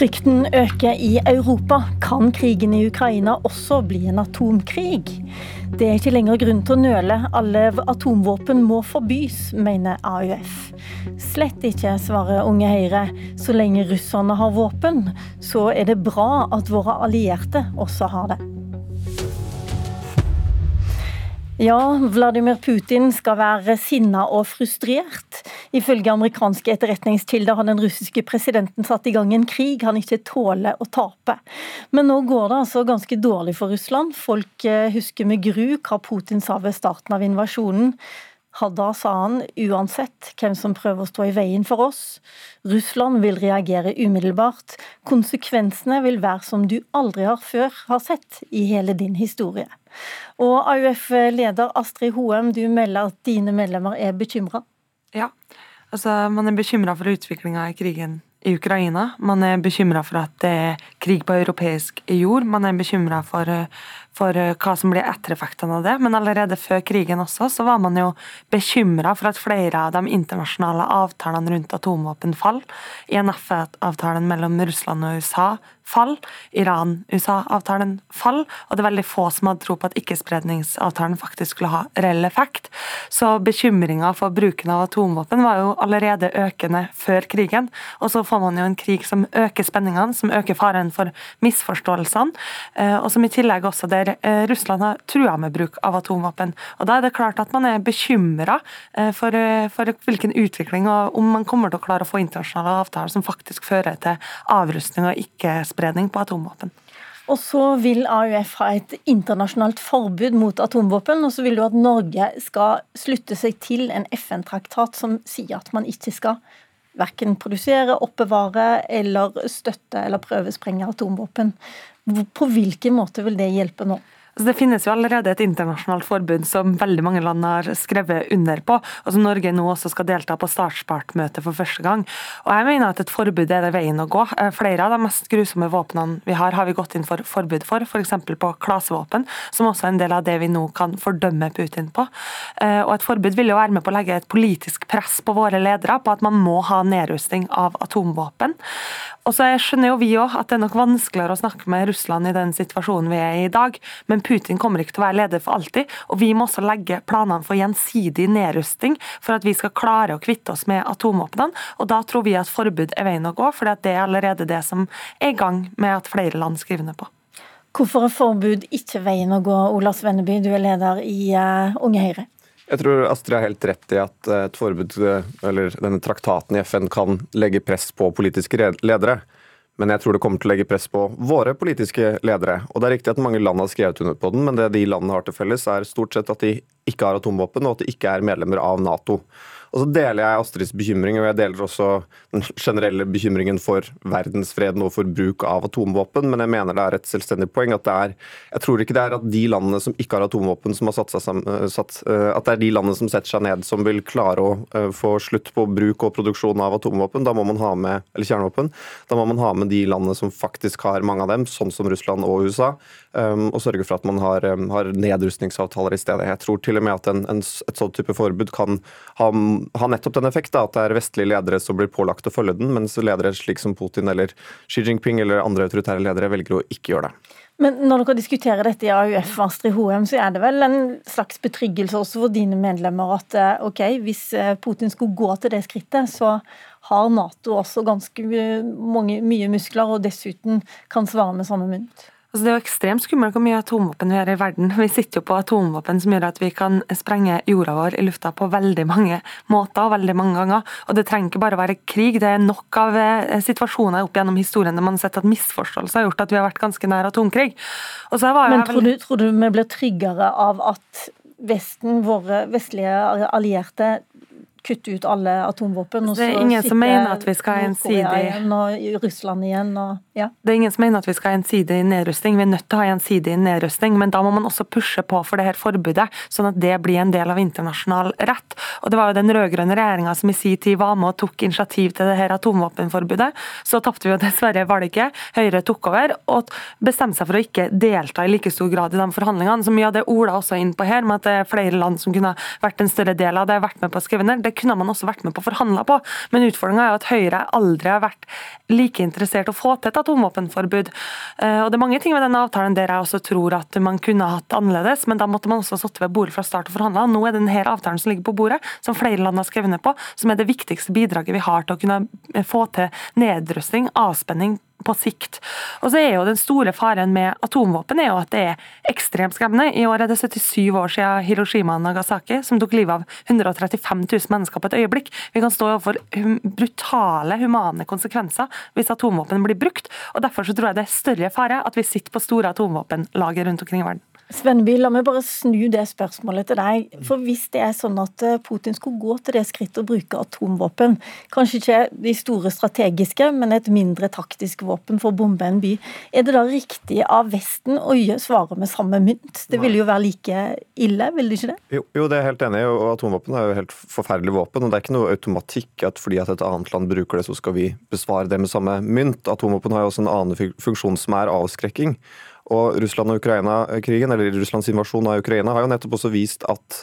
Frykten øker i Europa. Kan krigen i Ukraina også bli en atomkrig? Det er ikke lenger grunn til å nøle. Alle atomvåpen må forbys, mener AUF. Slett ikke, svarer Unge Høyre. Så lenge russerne har våpen, så er det bra at våre allierte også har det. Ja, Vladimir Putin skal være sinna og frustrert. Ifølge amerikanske etterretningskilder har den russiske presidenten satt i gang en krig han ikke tåler å tape. Men nå går det altså ganske dårlig for Russland. Folk eh, husker med gru hva Putin sa ved starten av invasjonen. Da sa han uansett hvem som prøver å stå i veien for oss, Russland vil reagere umiddelbart. Konsekvensene vil være som du aldri har før har sett i hele din historie. Og AUF-leder Astrid Hoem, du melder at dine medlemmer er bekymra? Ja, altså man er bekymra for utviklinga i krigen i Ukraina. Man er bekymra for at det er krig på europeisk jord. Man er bekymra for, for, hva som blir ettereffektene av det. Men allerede før krigen også, så var man jo bekymra for at flere av de internasjonale avtalene rundt atomvåpen faller. INF-avtalen mellom Russland og USA fall. Iran-USA-avtalen fall. Og det er veldig få som hadde tro på at ikkespredningsavtalen faktisk skulle ha reell effekt. Så bekymringa for bruken av atomvåpen var jo allerede økende før krigen. Og så får man jo en krig som øker spenningene, som øker faren for misforståelsene, eh, og som i tillegg også der eh, Russland har trua med bruk av atomvåpen. Og Da er det klart at man er bekymra eh, for, for hvilken utvikling og om man kommer til å klare å få internasjonale avtaler som faktisk fører til avrustning og ikke-spredning på atomvåpen. Og så vil AUF ha et internasjonalt forbud mot atomvåpen. Og så vil du at Norge skal slutte seg til en FN-traktat som sier at man ikke skal verken produsere, oppbevare eller støtte eller prøvesprenge atomvåpen. På hvilken måte vil det hjelpe nå? Altså, det finnes jo allerede et internasjonalt forbud som veldig mange land har skrevet under på, og som Norge nå også skal delta på startspartmøtet for første gang. Og jeg mener at et forbud er det veien å gå. Eh, flere av de mest grusomme våpnene vi har, har vi gått inn for forbud for, f.eks. For på klasevåpen, som også er en del av det vi nå kan fordømme Putin på. Eh, og et forbud vil jo være med på å legge et politisk press på våre ledere på at man må ha nedrustning av atomvåpen. Og så skjønner jo vi òg at det er nok vanskeligere å snakke med Russland i den situasjonen vi er i i dag, men Putin kommer ikke til å være leder for alltid. Og vi må også legge planene for gjensidig nedrusting for at vi skal klare å kvitte oss med atomvåpnene. Og da tror vi at forbud er veien å gå, for det er allerede det som er i gang med at flere land skriver ned på. Hvorfor er forbud ikke veien å gå, Ola Svenneby, du er leder i uh, Unge Høyre? Jeg tror Astrid har helt rett i at eh, et forbud, eller denne traktaten i FN kan legge press på politiske ledere. Men jeg tror det kommer til å legge press på våre politiske ledere. Og det er riktig at mange land har skrevet under på den, men det de landene har til felles, er stort sett at de ikke har atomvåpen, og at de ikke er medlemmer av Nato. Og så deler jeg Astrids bekymring, og jeg deler også den generelle bekymringen for verdensfreden og for bruk av atomvåpen, men jeg mener det er et selvstendig poeng at det er Jeg tror ikke det er at de landene som ikke har atomvåpen, som har satt seg sammen, eh, satt, eh, at det er de landene som setter seg ned, som vil klare å eh, få slutt på bruk og produksjon av atomvåpen. Da må man ha med eller kjernevåpen. Da må man ha med de landene som faktisk har mange av dem, sånn som Russland og USA, og sørge for at man har, har nedrustningsavtaler i stedet. Jeg tror til og med at en, en, et sånt type forbud kan ha ha nettopp den effekt at det er vestlige ledere som blir pålagt å følge den, mens ledere slik som Putin eller Xi Jinping eller andre autoritære ledere velger å ikke gjøre det. Men når dere diskuterer dette i AUF Astrid Hoem, så er det vel en slags betryggelse også for dine medlemmer at eh, ok, hvis eh, Putin skulle gå til det skrittet, så har Nato også ganske mange, mye muskler, og dessuten kan svare med samme mynt? Altså det er jo ekstremt skummelt hvor mye atomvåpen vi har i verden. Vi sitter jo på atomvåpen som gjør at vi kan sprenge jorda vår i lufta på veldig mange måter og veldig mange ganger. Og det trenger ikke bare være krig, det er nok av eh, situasjoner opp gjennom historien der man har sett at misforståelser har gjort at vi har vært ganske nær atomkrig. Men tror du, tror du vi blir tryggere av at Vesten, våre vestlige allierte, kutte ut alle atomvåpen. Det er ingen som mener at vi skal ha ensidig Russland igjen. Og, ja. Det er ingen som mener at vi skal ha ensidig nedrustning. Vi er nødt til å ha ensidig nedrustning, men da må man også pushe på for det her forbudet, sånn at det blir en del av internasjonal rett. Og Det var jo den rød-grønne regjeringa som i sin tid var med og tok initiativ til det her atomvåpenforbudet. Så tapte vi jo dessverre valget. Høyre tok over og bestemte seg for å ikke delta i like stor grad i de forhandlingene. Så mye av det Ola også er inn på her, med at det er flere land som kunne vært en større del av det, vært med på å skrive ned, det kunne man også vært med på å forhandle på. Men utfordringa er jo at Høyre aldri har vært like interessert å få til et atomvåpenforbud. Eh, og det er mange ting ved denne avtalen der jeg også tror at man kunne hatt annerledes, men da måtte man også sittet ved bordet fra start og forhandla. Nå er det denne avtalen som ligger på bordet, som flere land har skrevet ned på, som er det viktigste bidraget vi har til å kunne få til nedrustning, avspenning på sikt. Og så er jo Den store faren med atomvåpen er jo at det er ekstremt skremmende. I år er det 77 år siden Hiroshima og Nagasaki, som tok livet av 135 000 mennesker på et øyeblikk. Vi kan stå overfor brutale humane konsekvenser hvis atomvåpen blir brukt. og Derfor så tror jeg det er større fare at vi sitter på store atomvåpenlager rundt omkring i verden. Svenby, la meg bare snu det spørsmålet til deg. For Hvis det er sånn at eh, Putin skulle gå til det skrittet å bruke atomvåpen, kanskje ikke de store strategiske, men et mindre taktisk våpen for å bombe en by, er det da riktig av Vesten å svare med samme mynt? Det ville jo være like ille, vil det ikke det? Jo, jo, det er jeg helt enig i. og Atomvåpen er jo helt forferdelig våpen. og Det er ikke noe automatikk at fordi at et annet land bruker det, så skal vi besvare det med samme mynt. Atomvåpen har jo også en annen funksjon som er avskrekking. Og Russland og Ukraina-krigen, eller Russlands invasjon av Ukraina, har jo nettopp også vist at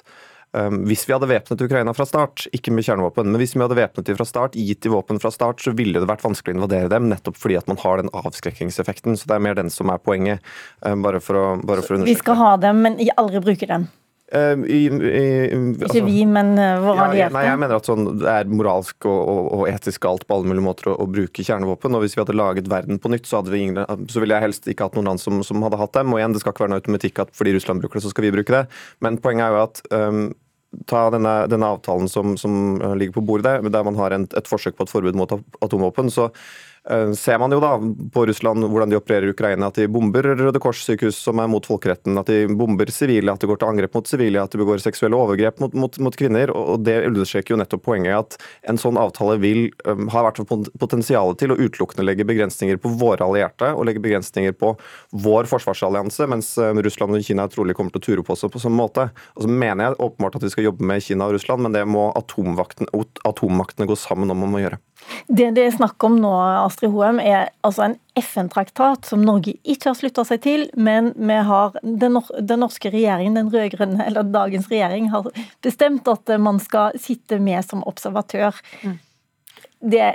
um, hvis vi hadde væpnet Ukraina fra start, ikke med kjernevåpen, men hvis vi hadde væpnet dem fra start, gitt dem våpen fra start, så ville det vært vanskelig å invadere dem, nettopp fordi at man har den avskrekkingseffekten. Så det er mer den som er poenget. Um, bare for å, bare for å understreke. Vi skal ha dem, men aldri bruke dem. Uh, i, i, altså, ikke vi, men uh, våre allierte. nei, jeg mener at sånn, det er moralsk og, og, og, etisk galt på alle mulige måter å, å, bruke kjernevåpen. og Hvis vi hadde laget verden på nytt, så, ingen, så ville jeg helst ikke hatt noen land som, som, hadde hatt dem. og igjen, Det skal ikke være noe automatikk at fordi Russland bruker det, så skal vi bruke det. Men poenget er jo at um, ta denne, denne avtalen som, som, ligger på bordet der, der man har en, et forsøk på et forbud mot atomvåpen. så Eh, ser man jo da på Russland hvordan de opererer i Ukraina, at de bomber Røde Kors-sykehus som er mot folkeretten, at de bomber sivile, at de går til angrep mot sivile, at de begår seksuelle overgrep mot, mot, mot kvinner. og Det understreker jo nettopp poenget at en sånn avtale vil um, ha vært potensial til å utelukkende legge begrensninger på våre allierte og legge begrensninger på vår forsvarsallianse, mens um, Russland og Kina trolig kommer til å ture på seg på sånn måte. Og så mener jeg åpenbart at vi skal jobbe med Kina og Russland, men det må atommaktene gå sammen om å gjøre. Det det er snakk om nå, Hoem, er altså en FN-traktat som Norge ikke har slutta seg til, men vi har den, den norske regjeringen, den rød-grønne, eller dagens regjering, har bestemt at man skal sitte med som observatør. Mm. Det,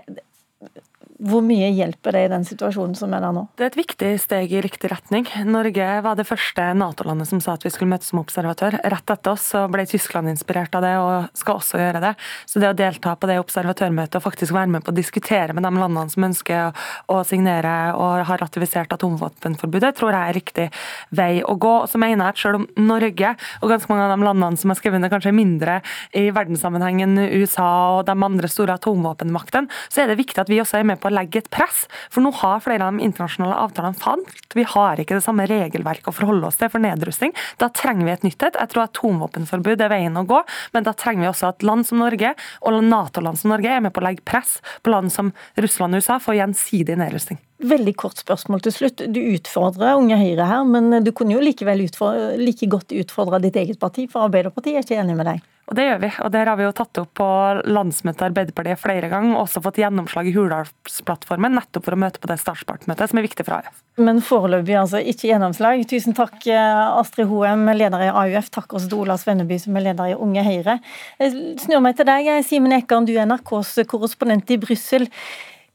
hvor mye hjelper det i den situasjonen som er der nå? Det er et viktig steg i riktig retning. Norge var det første Nato-landet som sa at vi skulle møtes som observatør. Rett etter oss så ble Tyskland inspirert av det, og skal også gjøre det. Så det å delta på det observatørmøtet og faktisk være med på å diskutere med de landene som ønsker å signere og har ratifisert atomvåpenforbudet, tror jeg er riktig vei å gå. Og så mener jeg at selv om Norge og ganske mange av de landene som har skrevet under, kanskje er mindre i verdenssammenheng enn USA og de andre store atomvåpenmaktene, så er det viktig at vi også er med på legge et press. For nå har flere av de internasjonale avtalene falt. Vi har ikke det samme regelverket å forholde oss til for nedrustning. Da trenger vi et nytt et. Jeg tror atomvåpenforbud er veien å gå, men da trenger vi også at land som Norge og Nato-land som Norge er med på å legge press på land som Russland og USA for gjensidig nedrustning. Veldig kort spørsmål til slutt. Du utfordrer Unge Høyre her, men du kunne jo likevel utfordre, like godt utfordre ditt eget parti, for Arbeiderpartiet er ikke enig med deg? Og Det gjør vi, og der har vi jo tatt opp på landsmøtet Arbeiderpartiet flere ganger, og også fått gjennomslag i Hurdalsplattformen, nettopp for å møte på det startspartmøtet som er viktig for AUF. Men foreløpig altså ikke gjennomslag. Tusen takk eh, Astrid Hoem, leder i AUF. Takk også til Ola Svenneby, som er leder i Unge Høyre. Jeg snur meg til deg, Simen Ekan, du er NRKs korrespondent i Brussel.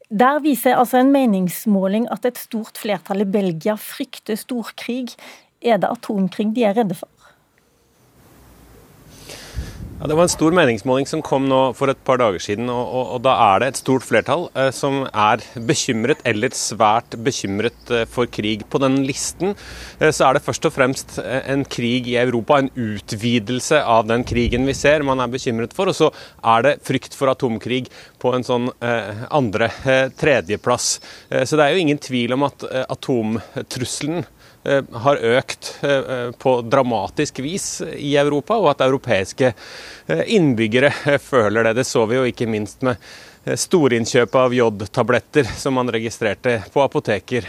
Der viser altså en meningsmåling at et stort flertall i Belgia frykter storkrig. Er det atomkrig de er redde for? Ja, Det var en stor meningsmåling som kom nå for et par dager siden. og, og, og Da er det et stort flertall eh, som er bekymret eller svært bekymret eh, for krig. På den listen eh, så er det først og fremst eh, en krig i Europa, en utvidelse av den krigen vi ser man er bekymret for. Og så er det frykt for atomkrig på en sånn eh, andre, eh, så det er jo ingen tvil om at atomtrusselen har økt på dramatisk vis i Europa, og at europeiske innbyggere føler det. Det så vi jo ikke minst med storinnkjøp av jodtabletter som man registrerte på apoteker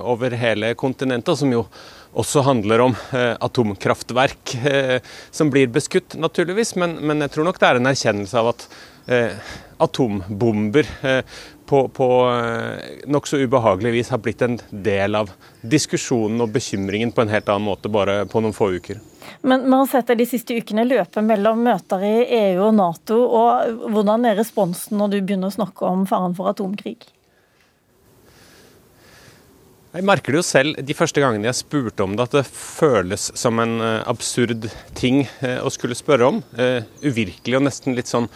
over hele kontinentet, som jo også handler om eh, atomkraftverk eh, som blir beskutt, naturligvis. Men, jeg tror nok det er en erkjennelse av at eh, atombomber eh, på, på eh, nokså ubehagelig vis har blitt en del av diskusjonen og bekymringen på en helt annen måte bare på noen få uker. Men vi har sett det de siste ukene løpe mellom møter i EU og Nato. og Hvordan er responsen når du begynner å snakke om faren for atomkrig? Jeg merker det jo selv de første gangene jeg spurte om det, at det føles som en uh, absurd ting uh, å skulle spørre om. Uh, uvirkelig og nesten litt sånn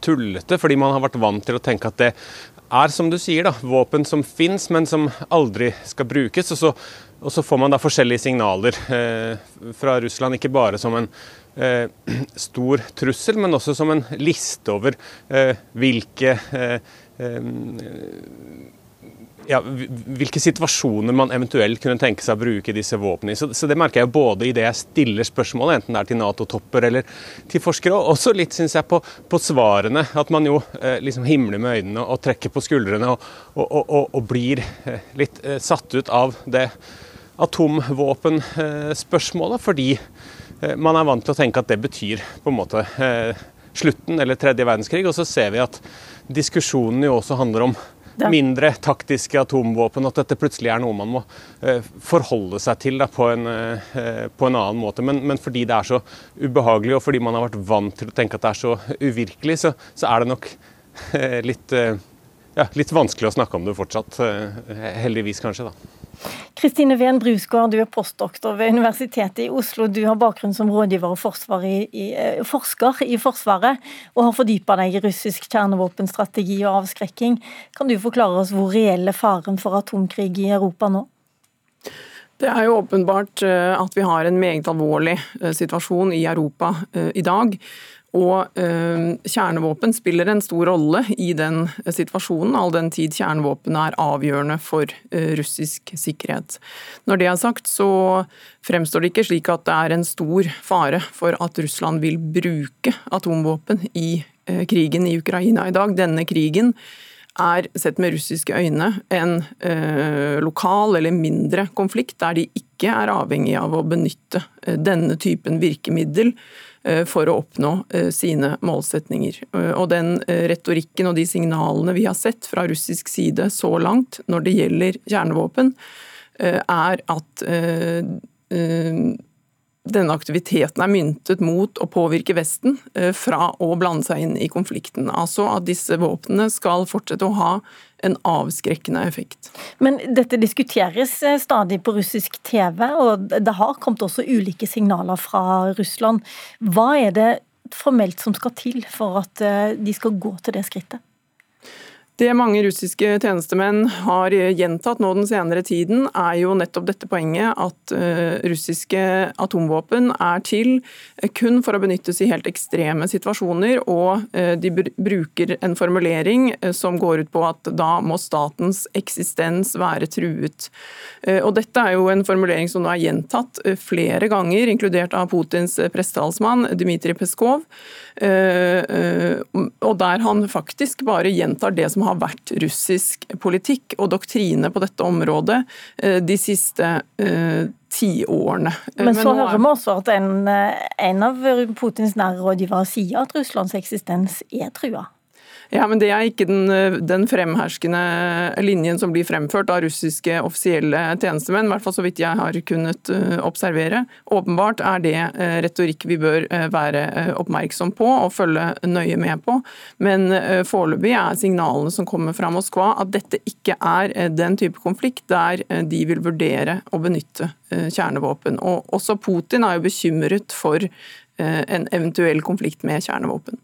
tullete, fordi man har vært vant til å tenke at det er, som du sier, da, våpen som fins, men som aldri skal brukes. Og så, og så, får man da forskjellige signaler fra Russland, ikke bare som en stor trussel, men også som en liste over hvilke ja, hvilke situasjoner man eventuelt kunne tenke seg å bruke disse våpnene i. Så, så, det merker jeg både i det jeg stiller spørsmål, enten det er til Nato-topper eller til forskere, og også litt synes jeg på, på svarene. At man jo eh, liksom himler med øynene og, trekker på skuldrene og, og, og blir eh, litt eh, satt ut av det atomvåpenspørsmålet, fordi eh, man er vant til å tenke at det betyr på en måte eh, slutten eller tredje verdenskrig, og så ser vi at diskusjonen jo også handler om mindre taktiske atomvåpen, at dette plutselig er noe man må eh, forholde seg til da, på, en, eh, på, en, annen måte. Men, men, fordi det er så ubehagelig, og fordi man har vært vant til å tenke at det er så uvirkelig, så, så er det nok eh, litt, ja, litt vanskelig å snakke om det fortsatt. heldigvis, kanskje. da. Kristine Ven Brusgaard, du er postdoktor ved Universitetet i Oslo. Du har bakgrunn som rådgiver og i, i, eh, forsker i Forsvaret, og har fordypa deg i russisk kjernevåpenstrategi og avskrekking. Kan du forklare oss hvor reell er faren for atomkrig i Europa nå? Det er jo åpenbart eh, at vi har en meget alvorlig eh, situasjon i Europa i dag. Og eh, kjernevåpen spiller en stor rolle i den situasjonen, all den tid kjernevåpen er avgjørende for eh, russisk sikkerhet. Når det er sagt, så fremstår det ikke slik at det er en stor fare for at Russland vil bruke atomvåpen i eh, krigen i Ukraina i dag. Denne krigen er, sett med russiske øyne, en lokal eller mindre konflikt der de ikke er avhengig av å benytte denne typen virkemiddel for å oppnå eh, sine målsetninger. Eh, og den retorikken og de signalene vi har sett fra russisk side så langt når det gjelder kjernevåpen, er at denne aktiviteten er myntet mot å påvirke Vesten eh, fra å blande seg inn i konflikten. Altså at disse våpnene skal fortsette å ha en avskrekkende effekt. Men dette diskuteres eh, stadig på russisk TV, og det har kommet også ulike signaler fra Russland. Hva er det formelt som skal til for at eh, de skal gå til det skrittet? Det mange russiske tjenestemenn har gjentatt nå den senere tiden, er jo nettopp dette poenget at eh, russiske atomvåpen er til kun for å benyttes i helt ekstreme situasjoner, og eh, de bruker en formulering eh, som går ut på at da må statens eksistens være truet. Og dette er jo en formulering som nå er gjentatt flere ganger, inkludert av Putins prestetalsmann Dmitrij Peskov. Eh, eh, og der han faktisk bare gjentar det som har vært russisk politikk og doktrine på dette området eh, de siste tiårene. Men så Men hører vi også at en, en av Putins nære rådgivere sier at Russlands eksistens er trua. Ja, men Det er ikke den, den, fremherskende linjen som blir fremført av russiske offisielle tjenestemenn, i hvert fall så vidt jeg har kunnet eh, observere. Åpenbart er det eh, retorikk vi bør eh, være oppmerksom på og følge nøye med på. Men foreløpig er signalene som kommer fra Moskva at dette ikke er den type konflikt der de vil vurdere å benytte kjernevåpen. Og også Putin er jo bekymret for en eventuell konflikt med kjernevåpen.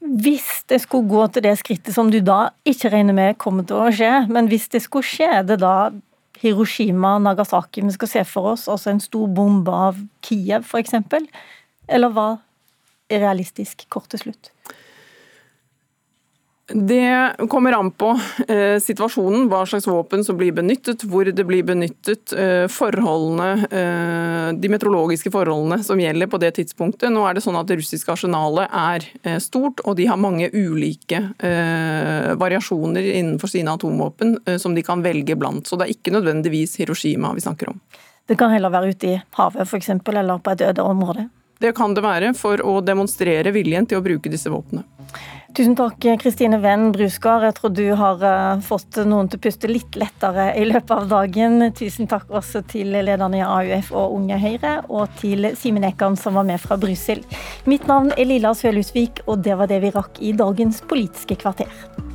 Hvis det skulle gå til det skrittet som du da ikke regner med kommer til å skje, men hvis det skulle skje, er det da Hiroshima, Nagasaki vi skal se for oss, altså en stor bombe av Kiev f.eks.? Eller hva er realistisk, kort til slutt? Det kommer an på eh, situasjonen, hva slags våpen som blir benyttet, hvor det blir benyttet, eh, forholdene, eh, de meteorologiske forholdene som gjelder på det tidspunktet. Nå er det sånn at Det russiske arsenalet er eh, stort, og de har mange ulike eh, variasjoner innenfor sine atomvåpen eh, som de kan velge blant. Så det er ikke nødvendigvis Hiroshima vi snakker om. Det kan heller være ute i havet f.eks., eller på et øde område? Det kan det være for å demonstrere viljen til å bruke disse våpnene. Tusen takk, Kristine Wenn Brusgaard. Jeg tror du har uh, fått noen til å puste litt lettere i løpet av dagen. Tusen takk også til lederne i AUF og Unge Høyre, og til Simen Ekan som var med fra Brussel. Mitt navn er Lilla Sølhusvik, og det var det vi rakk i dagens Politiske kvarter.